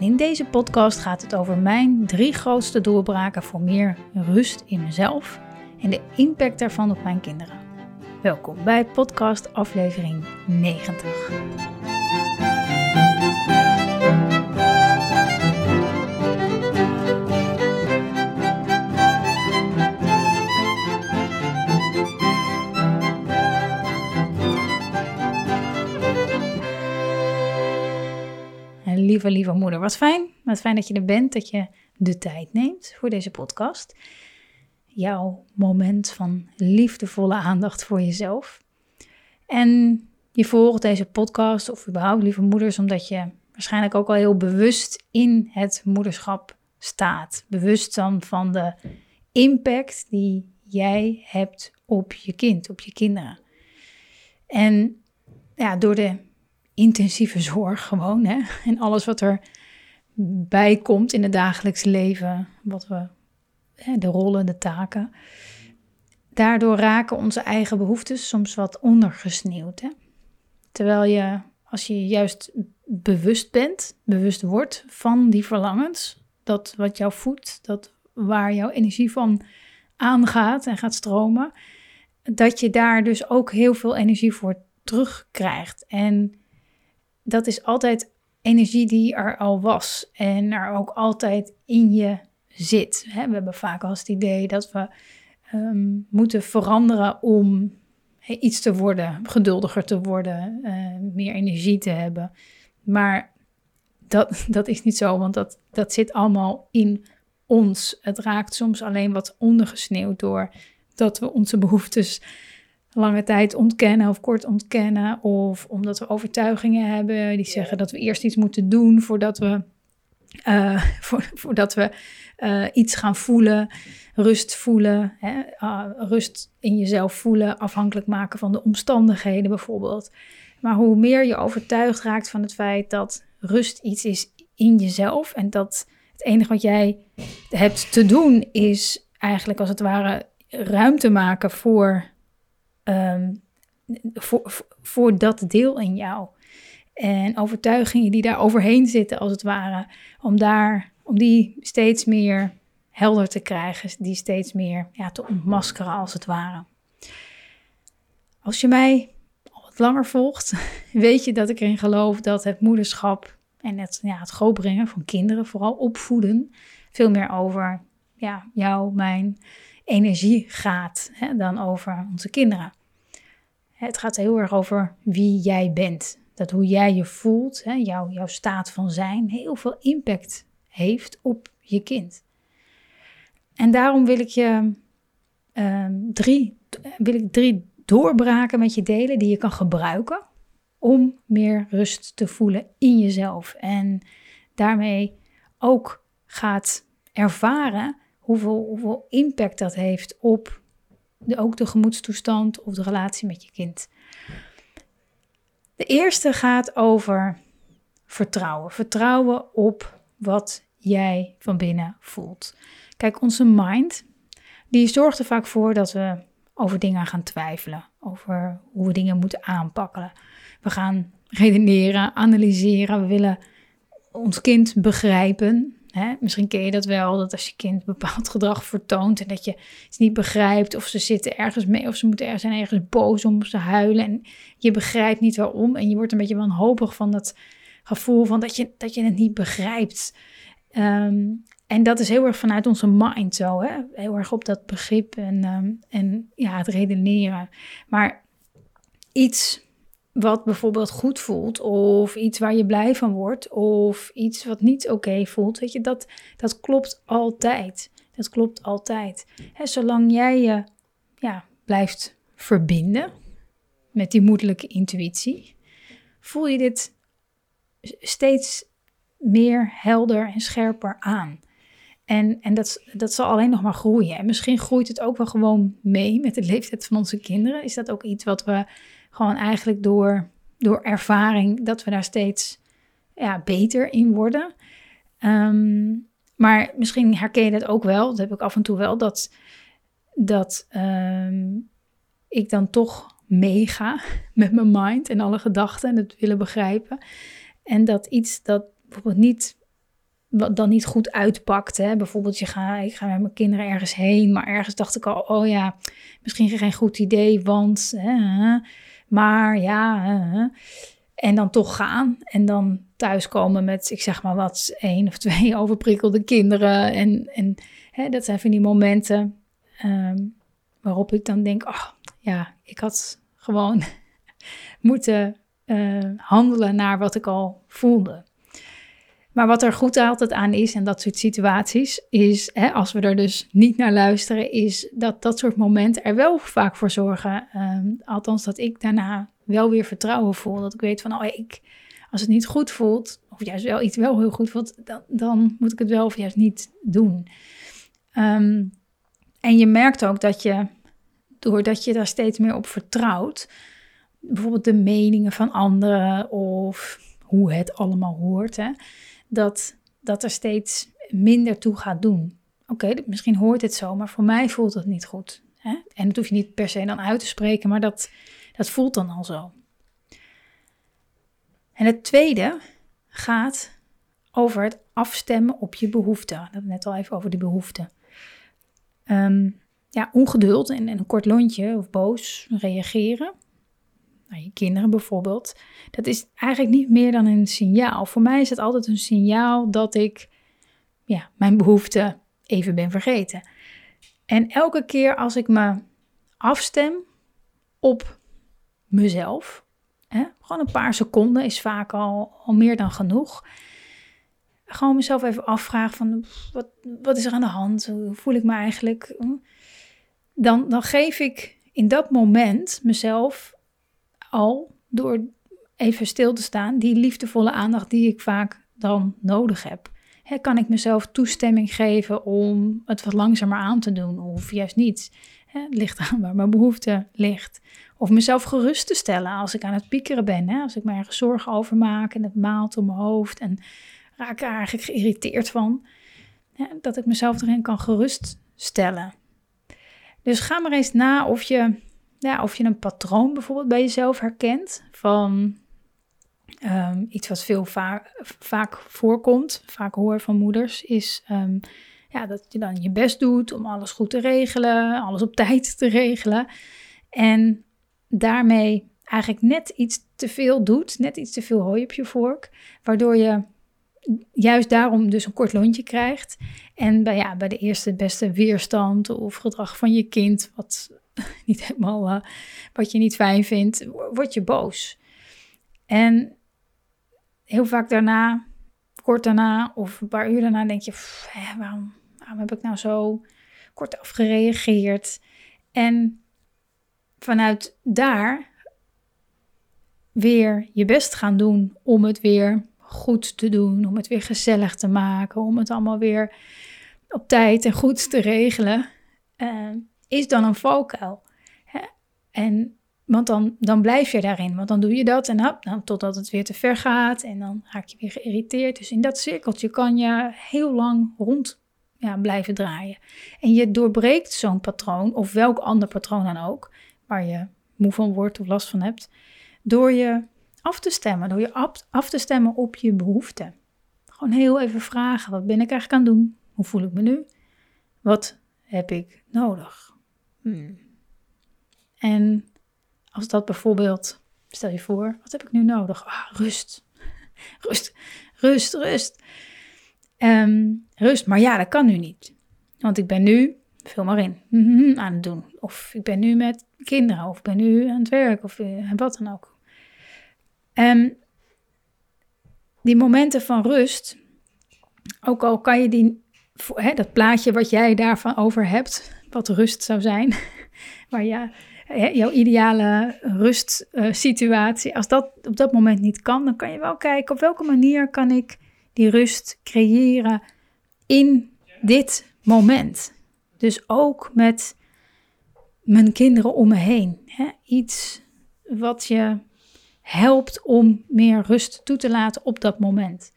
En in deze podcast gaat het over mijn drie grootste doorbraken voor meer rust in mezelf en de impact daarvan op mijn kinderen. Welkom bij podcast aflevering 90. Lieve, moeder. Wat fijn. Wat fijn dat je er bent, dat je de tijd neemt voor deze podcast. Jouw moment van liefdevolle aandacht voor jezelf. En je volgt deze podcast of überhaupt lieve moeders omdat je waarschijnlijk ook al heel bewust in het moederschap staat. Bewust dan van de impact die jij hebt op je kind, op je kinderen. En ja, door de intensieve zorg gewoon. Hè? En alles wat er bij komt in het dagelijks leven, wat we, hè, de rollen, de taken. Daardoor raken onze eigen behoeftes soms wat ondergesneeuwd. Hè? Terwijl je, als je juist bewust bent, bewust wordt van die verlangens, dat wat jou voedt, dat waar jouw energie van aangaat en gaat stromen, dat je daar dus ook heel veel energie voor terugkrijgt. En dat is altijd energie die er al was en er ook altijd in je zit. We hebben vaak al het idee dat we ehm, moeten veranderen om iets te worden, geduldiger te worden, uh, meer energie te hebben. Maar dat, dat is niet zo, want dat, dat zit allemaal in ons. Het raakt soms alleen wat ondergesneeuwd door dat we onze behoeftes lange tijd ontkennen of kort ontkennen. Of omdat we overtuigingen hebben die zeggen dat we eerst iets moeten doen voordat we, uh, voordat we uh, iets gaan voelen. Rust voelen, hè? Uh, rust in jezelf voelen, afhankelijk maken van de omstandigheden bijvoorbeeld. Maar hoe meer je overtuigd raakt van het feit dat rust iets is in jezelf en dat het enige wat jij hebt te doen is eigenlijk als het ware ruimte maken voor Ehm, voor, dat deel in jou. En overtuigingen die daar overheen zitten, als het ware, om, daar, om die steeds meer helder te krijgen, die steeds meer ja, te ontmaskeren, als het ware. Als je mij al wat langer volgt, weet je dat ik erin geloof dat het moederschap en het, ja, het grootbrengen van kinderen, vooral opvoeden, veel meer over ja, jou, mijn energie gaat hè, dan over onze kinderen. Het gaat heel erg over wie jij bent. Dat hoe jij je voelt, hè, jouw, staat van zijn, heel veel impact heeft op je kind. En daarom wil ik je ehm, drie, wil ik drie doorbraken met je delen die je kan gebruiken om meer rust te voelen in jezelf. En daarmee ook gaat ervaren hoeveel, hoeveel impact dat heeft op ook de gemoedstoestand of de relatie met je kind. De eerste gaat over vertrouwen. Vertrouwen op wat jij van binnen voelt. Kijk, onze mind, die zorgt er vaak voor dat we over dingen gaan twijfelen. Over hoe we dingen moeten aanpakken. We gaan redeneren, analyseren. We willen ons kind begrijpen. Hè? Misschien ken je dat wel, dat als je kind bepaald gedrag vertoont en dat je het niet begrijpt of ze zitten ergens mee of ze moeten ergens zijn ergens boos om ze huilen en je begrijpt niet waarom en je wordt een beetje wanhopig van dat gevoel van dat je, dat je het niet begrijpt. Ehm, en dat is heel erg vanuit onze mind zo, hè? heel erg op dat begrip en, um, en ja, het redeneren. Maar iets wat bijvoorbeeld goed voelt, of iets waar je blij van wordt, of iets wat niet oké voelt, weet je, dat, dat klopt altijd. Dat klopt altijd. He, zolang jij je ja, blijft verbinden met die moedelijke intuïtie, voel je dit steeds meer helder en scherper aan. En, en dat, dat zal alleen nog maar groeien. En misschien groeit het ook wel gewoon mee met de leeftijd van onze kinderen. Is dat ook iets wat we gewoon eigenlijk door, door ervaring, dat we daar steeds ja, beter in worden. Ehm, maar misschien herken je dat ook wel, dat heb ik af en toe wel, dat, dat ehm, ik dan toch meega met mijn mind en alle gedachten en het willen begrijpen. En dat iets dat bijvoorbeeld niet, wat dan niet goed uitpakt. Hè? Bijvoorbeeld, je ga, ik ga met mijn kinderen ergens heen, maar ergens dacht ik al, oh ja, misschien geen goed idee, want, hè, maar ja, en dan toch gaan en dan thuiskomen met, ik zeg maar wat, één of twee overprikkelde kinderen. En, en hè, dat zijn van die momenten ehm, waarop ik dan denk, oh ja, ik had gewoon moeten uh, handelen naar wat ik al voelde. Maar wat er goed altijd aan is en dat soort situaties, is hè, als we er dus niet naar luisteren, is dat dat soort momenten er wel vaak voor zorgen. Ehm, althans, dat ik daarna wel weer vertrouwen voel. Dat ik weet van, oh, ik, als het niet goed voelt, of juist wel iets wel heel goed voelt, dan, dan moet ik het wel of juist niet doen. Ehm, en je merkt ook dat je, doordat je daar steeds meer op vertrouwt, bijvoorbeeld de meningen van anderen of hoe het allemaal hoort, hè, dat, dat er steeds minder toe gaat doen. Oké, misschien hoort het zo, maar voor mij voelt het niet goed. Hè? En dat hoef je niet per se dan uit te spreken, maar dat, dat voelt dan al zo. En het tweede gaat over het afstemmen op je behoeften. Hadden net al even over die behoeften. Um, ja, ongeduld en, en, een kort lontje of boos reageren nou, je kinderen bijvoorbeeld, dat is eigenlijk niet meer dan een signaal. Voor mij is het altijd een signaal dat ik ja, mijn behoeften even ben vergeten. En elke keer als ik me afstem op mezelf, hè, gewoon een paar seconden is vaak al, al meer dan genoeg. Gewoon mezelf even afvragen van wat, wat is er aan de hand? Hoe voel ik me eigenlijk? Dan, dan geef ik in dat moment mezelf al door even stil te staan, die liefdevolle aandacht die ik vaak dan nodig heb. kan ik mezelf toestemming geven om het wat langzamer aan te doen of juist niet? het ligt aan waar mijn behoefte ligt. Of mezelf gerust te stellen als ik aan het piekeren ben. als ik me ergens zorgen over maak en het maalt om mijn hoofd en raak er eigenlijk geïrriteerd van. dat ik mezelf erin kan geruststellen. Dus ga maar eens na of je ja, of je een patroon bijvoorbeeld bij jezelf herkent van ehm, iets wat veel vaak voorkomt, vaak hoor van moeders, is ehm, ja, dat je dan je best doet om alles goed te regelen, alles op tijd te regelen. En daarmee eigenlijk net iets te veel doet, net iets te veel hooi op je vork, waardoor je juist daarom dus een kort lontje krijgt. En bij, ja, bij de eerste beste weerstand of gedrag van je kind, wat niet helemaal uh, wat je niet fijn vindt, word je boos. En heel vaak daarna, kort daarna of een paar uur daarna, denk je: waarom, waarom heb ik nou zo kort afgereageerd? En vanuit daar weer je best gaan doen om het weer goed te doen, om het weer gezellig te maken, om het allemaal weer op tijd en goed te regelen. Uh, is dan een valkuil. En, want dan, dan blijf je daarin, want dan doe je dat en dan, totdat het weer te ver gaat en dan raak je weer geïrriteerd. Dus in dat cirkeltje kan je heel lang rond ja, blijven draaien. En je doorbreekt zo'n patroon, of welk ander patroon dan ook, waar je moe van wordt of last van hebt, door je af te stemmen, door je af, af te stemmen op je behoeften. Gewoon heel even vragen, wat ben ik eigenlijk aan het doen? Hoe voel ik me nu? Wat heb ik nodig? Hmm. En als dat bijvoorbeeld, stel je voor, wat heb ik nu nodig? Ah, rust. Rust, rust, rust. Ehm, rust, maar ja, dat kan nu niet. Want ik ben nu, vul maar in, aan het doen. Of ik ben nu met kinderen, of ik ben nu aan het werk, of uh, wat dan ook. Um, die momenten van rust, ook al kan je die, hè, dat plaatje wat jij daarvan over hebt, wat rust zou zijn. maar ja, jouw ideale rustsituatie, als dat op dat moment niet kan, dan kan je wel kijken op welke manier kan ik die rust creëren in dit moment. Dus ook met mijn kinderen om me heen. Iets wat je helpt om meer rust toe te laten op dat moment.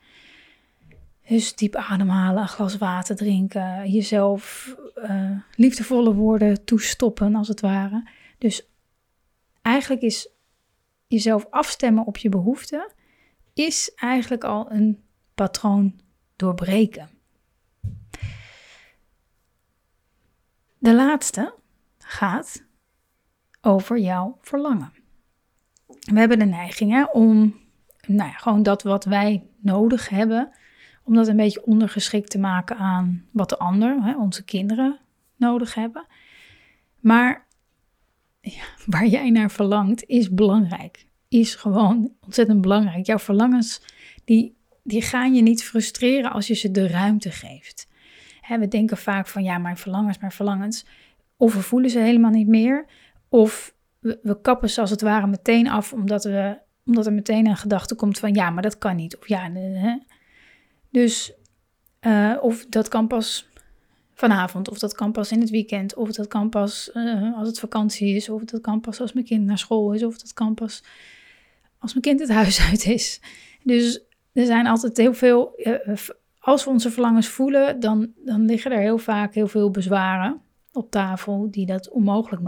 Dus diep ademhalen, een glas water drinken, jezelf uh, liefdevolle woorden toestoppen als het ware. Dus eigenlijk is jezelf afstemmen op je behoeften, is eigenlijk al een patroon doorbreken. De laatste gaat over jouw verlangen. We hebben de neiging hè, om nou ja, gewoon dat wat wij nodig hebben, om dat een beetje ondergeschikt te maken aan wat de ander, hè, onze kinderen, nodig hebben. Maar ja, waar jij naar verlangt is belangrijk. Is gewoon ontzettend belangrijk. Jouw verlangens, die, die gaan je niet frustreren als je ze de ruimte geeft. Hè, we denken vaak van ja, mijn verlangens, mijn verlangens. Of we voelen ze helemaal niet meer. Of we, we kappen ze als het ware meteen af, omdat, we, omdat er meteen een gedachte komt van ja, maar dat kan niet. Of ja, hè. Dus, uh, of dat kan pas vanavond, of dat kan pas in het weekend, of dat kan pas uh, als het vakantie is, of dat kan pas als mijn kind naar school is, of dat kan pas als mijn kind het huis uit is. Dus er zijn altijd heel veel, uh, als we onze verlangens voelen, dan, dan liggen er heel vaak heel veel bezwaren op tafel die dat onmogelijk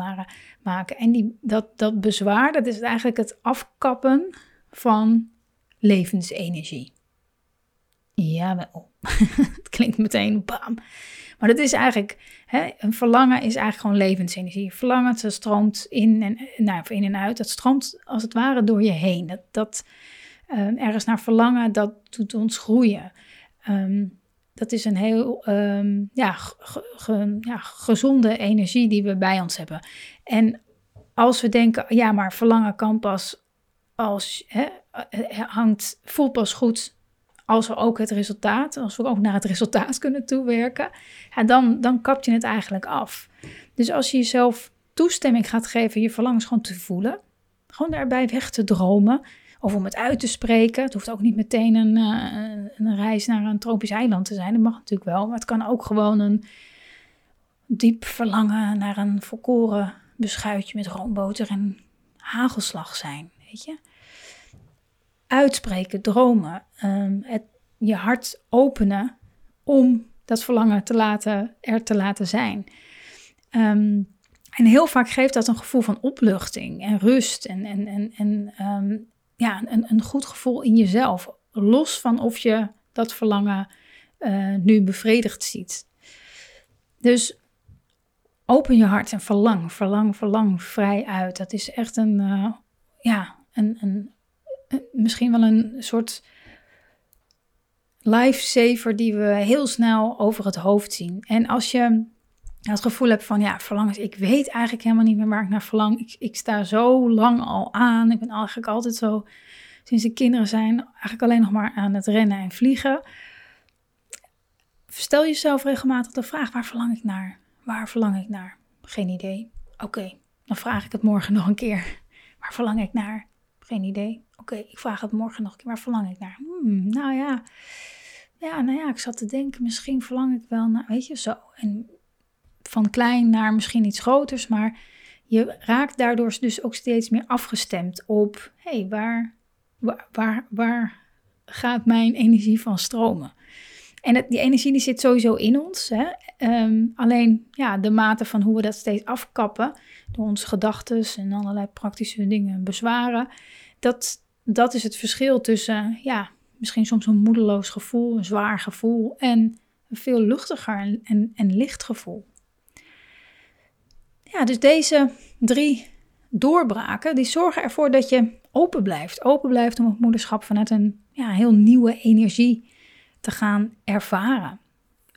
maken. En die, dat, dat bezwaar, dat is eigenlijk het afkappen van levensenergie. Jawel, het klinkt meteen bam. Maar dat is eigenlijk, hè, een verlangen is eigenlijk gewoon levensenergie. Verlangen, dat stroomt in en, nou, in en uit. Dat stroomt als het ware door je heen. Dat, dat um, ergens naar verlangen, dat doet ons groeien. Um, dat is een heel um, ja, ja, gezonde energie die we bij ons hebben. En als we denken, ja, maar verlangen kan pas als hè, hangt, voelt pas goed als we ook het resultaat, als we ook naar het resultaat kunnen toewerken, ja, dan, dan kap je het eigenlijk af. Dus als je jezelf toestemming gaat geven je verlangens gewoon te voelen, gewoon daarbij weg te dromen, of om het uit te spreken. Het hoeft ook niet meteen een, uh, een reis naar een tropisch eiland te zijn. Dat mag natuurlijk wel. Maar het kan ook gewoon een diep verlangen naar een volkoren beschuitje met roomboter en hagelslag zijn. Weet je? Uitspreken, dromen, um, het, je hart openen om dat verlangen te laten, er te laten zijn. Um, en heel vaak geeft dat een gevoel van opluchting en rust en, en, en, en um, ja, een, een goed gevoel in jezelf. Los van of je dat verlangen uh, nu bevredigd ziet. Dus open je hart en verlang, verlang, verlang vrij uit. Dat is echt een, uh, ja, een, een, misschien wel een soort lifesaver die we heel snel over het hoofd zien. En als je het gevoel hebt van, ja, verlangens, ik weet eigenlijk helemaal niet meer waar ik naar verlang. Ik, ik sta zo lang al aan. Ik ben eigenlijk altijd zo, sinds de kinderen zijn, eigenlijk alleen nog maar aan het rennen en vliegen. Stel jezelf regelmatig de vraag, waar verlang ik naar? Waar verlang ik naar? Geen idee. Oké, dan vraag ik het morgen nog een keer. Waar verlang ik naar? Geen idee. Oké, ik vraag het morgen nog een keer. Waar verlang ik naar? Hmm, nou ja. Ja, nou ja, ik zat te denken, misschien verlang ik wel naar, weet je, zo. En van klein naar misschien iets groters, maar je raakt daardoor dus ook steeds meer afgestemd op, hé, hey, waar, waar, waar, gaat mijn energie van stromen? En die energie die zit sowieso in ons. Hè? Ehm, alleen ja, de mate van hoe we dat steeds afkappen, door onze gedachten en allerlei praktische dingen bezwaren, dat, dat is het verschil tussen, ja, misschien soms een moedeloos gevoel, een zwaar gevoel en een veel luchtiger en, en, en licht gevoel. Ja, dus deze drie doorbraken, die zorgen ervoor dat je open blijft. Open blijft om het moederschap vanuit een ja, heel nieuwe energie te gaan ervaren.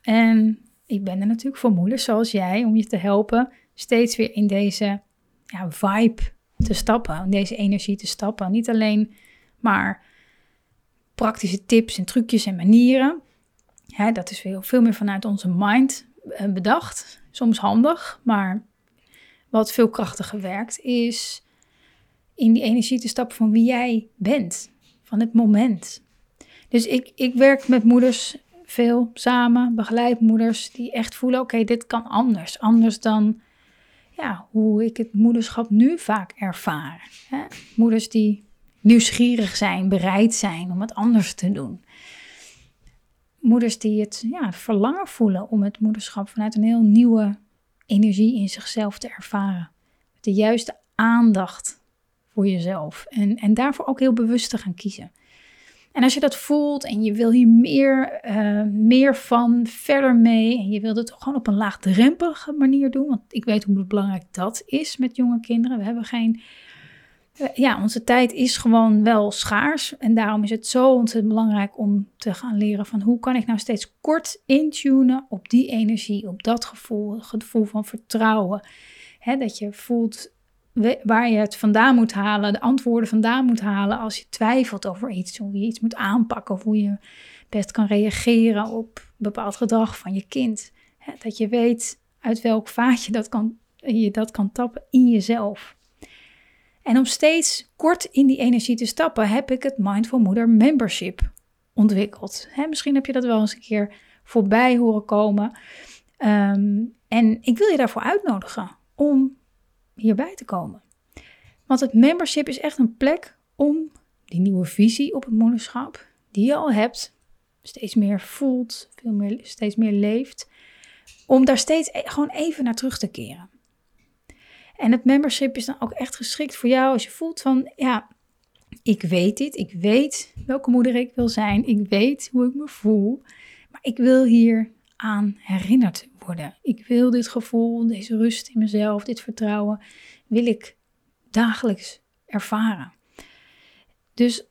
En ik ben er natuurlijk voor moeders zoals jij om je te helpen steeds weer in deze ja, vibe te stappen, in deze energie te stappen. Niet alleen maar praktische tips en trucjes en manieren. dat is veel, veel meer vanuit onze mind eh, bedacht. Soms handig, maar wat veel krachtiger werkt, is in die energie te stappen van wie jij bent, van het moment. Dus ik, ik werk met moeders veel samen, begeleidmoeders die echt voelen: oké, dit kan anders. Anders dan ja, hoe ik het moederschap nu vaak ervaar. Hè? Moeders die nieuwsgierig zijn, bereid zijn om het anders te doen. Moeders die het ja, verlangen voelen om het moederschap vanuit een heel nieuwe energie in zichzelf te ervaren. De juiste aandacht voor jezelf. En, en daarvoor ook heel bewust te gaan kiezen. En als je dat voelt en je wil hier meer, eh, meer van, verder mee. En je wilt het gewoon op een laagdrempelige manier doen. Want ik weet hoe belangrijk dat is met jonge kinderen. We hebben geen. Eh, ja, onze tijd is gewoon wel schaars. En daarom is het zo ontzettend belangrijk om te gaan leren van hoe kan ik nou steeds kort intunen op die energie, op dat gevoel, het gevoel van vertrouwen. dat je voelt waar je het vandaan moet halen, de antwoorden vandaan moet halen als je twijfelt over iets, hoe je iets moet aanpakken of hoe je best kan reageren op bepaald gedrag van je kind. dat je weet uit welk vaatje dat kan, je dat kan tappen in jezelf. En om steeds kort in die energie te stappen, heb ik het Mindful Moeder Membership ontwikkeld. misschien heb je dat wel eens een keer voorbij horen komen. Ehm, en ik wil je daarvoor uitnodigen om hierbij te komen. Want het membership is echt een plek om die nieuwe visie op het moederschap, die je al hebt, steeds meer voelt, veel meer, steeds meer leeft, om daar steeds e-, gewoon even naar terug te keren. En het membership is dan ook echt geschikt voor jou als je voelt van, ja, ik weet dit, ik weet welke moeder ik wil zijn, ik weet hoe ik me voel, maar ik wil hier aan herinnerd Ik wil dit gevoel, deze rust in mezelf, dit vertrouwen, wil ik dagelijks ervaren. Dus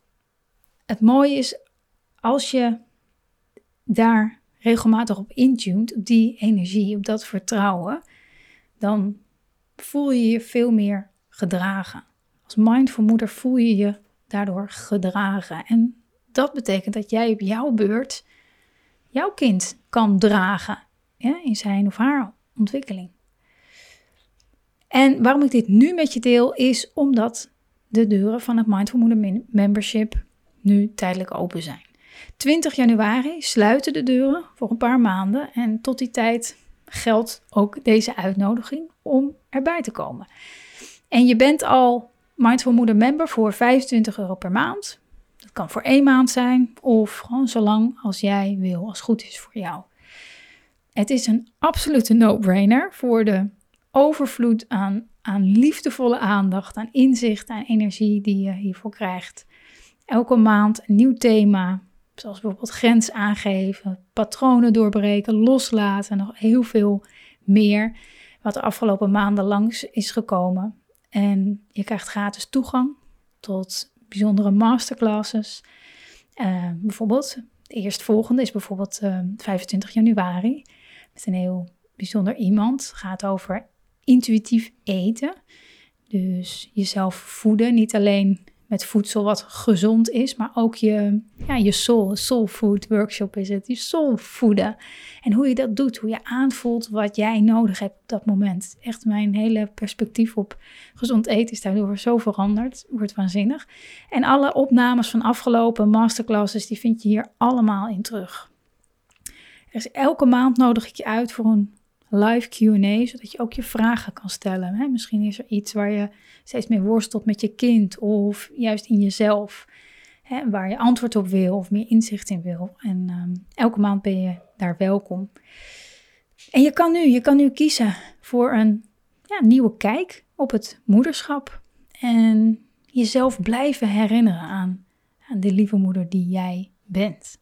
het mooie is als je daar regelmatig op intunt, op die energie, op dat vertrouwen, dan voel je je veel meer gedragen. Als mindful moeder voel je je daardoor gedragen. En dat betekent dat jij op jouw beurt jouw kind kan dragen ja, in zijn of haar ontwikkeling. En waarom ik dit nu met je deel, is omdat de deuren van het Mindful Moeder Membership nu tijdelijk open zijn. 20 januari sluiten de deuren voor een paar maanden en tot die tijd geldt ook deze uitnodiging om erbij te komen. En je bent al Mindful Moeder member voor 25 euro per maand. Dat kan voor één maand zijn of gewoon zo lang als jij wil, als goed is voor jou. Het is een absolute no-brainer voor de overvloed aan, aan liefdevolle aandacht, aan inzicht, aan energie die je hiervoor krijgt. Elke maand een nieuw thema, zoals bijvoorbeeld grens aangeven, patronen doorbreken, loslaten en nog heel veel meer. Wat de afgelopen maanden langs is gekomen. En je krijgt gratis toegang tot bijzondere masterclasses. Uh, bijvoorbeeld, de eerstvolgende is bijvoorbeeld uh, eh, 25 januari. Met een heel bijzonder iemand. Het gaat over intuïtief eten. Dus jezelf voeden, niet alleen met voedsel wat gezond is, maar ook je, ja, je soul, soul food workshop is het, je soul voeden. En hoe je dat doet, hoe je aanvoelt wat jij nodig hebt op dat moment. Echt mijn hele perspectief op gezond eten is daardoor zo veranderd, wordt waanzinnig. En alle opnames van afgelopen masterclasses, die vind je hier allemaal in terug. Dus elke maand nodig ik je uit voor een live QA, zodat je ook je vragen kan stellen. Hè? Misschien is er iets waar je steeds meer worstelt met je kind of juist in jezelf, hè? waar je antwoord op wil of meer inzicht in wil. En ehm, elke maand ben je daar welkom. En je kan nu, je kan nu kiezen voor een ja, nieuwe kijk op het moederschap en jezelf blijven herinneren aan, aan de lieve moeder die jij bent.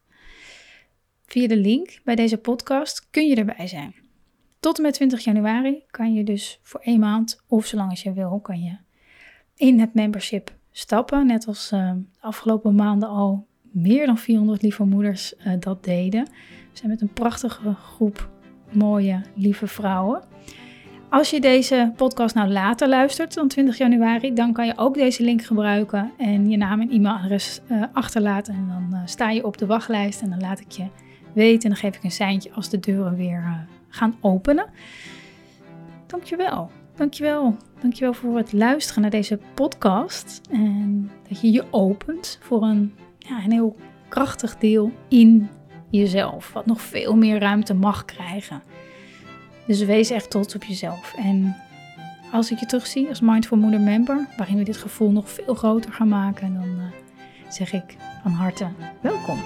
Via de link bij deze podcast kun je erbij zijn. Tot en met 20 januari kan je dus voor één maand of zolang als je wil, kan je in het membership stappen. Net als uh, de afgelopen maanden al meer dan 400 lieve moeders uh, dat deden. We zijn met een prachtige groep mooie, lieve vrouwen. Als je deze podcast nou later luistert dan 20 januari, dan kan je ook deze link gebruiken en je naam en e-mailadres uh, achterlaten. En dan sta je op de wachtlijst en dan laat ik je en dan geef ik een seintje als de deuren weer gaan openen. Dankjewel. Dankjewel. Dankjewel voor het luisteren naar deze podcast. En dat je je opent voor een, ja, een heel krachtig deel in jezelf, wat nog veel meer ruimte mag krijgen. Dus wees echt trots op jezelf. En als ik je terugzie als Mindful Moeder member, waarin we dit gevoel nog veel groter gaan maken, dan uh, zeg ik van harte welkom.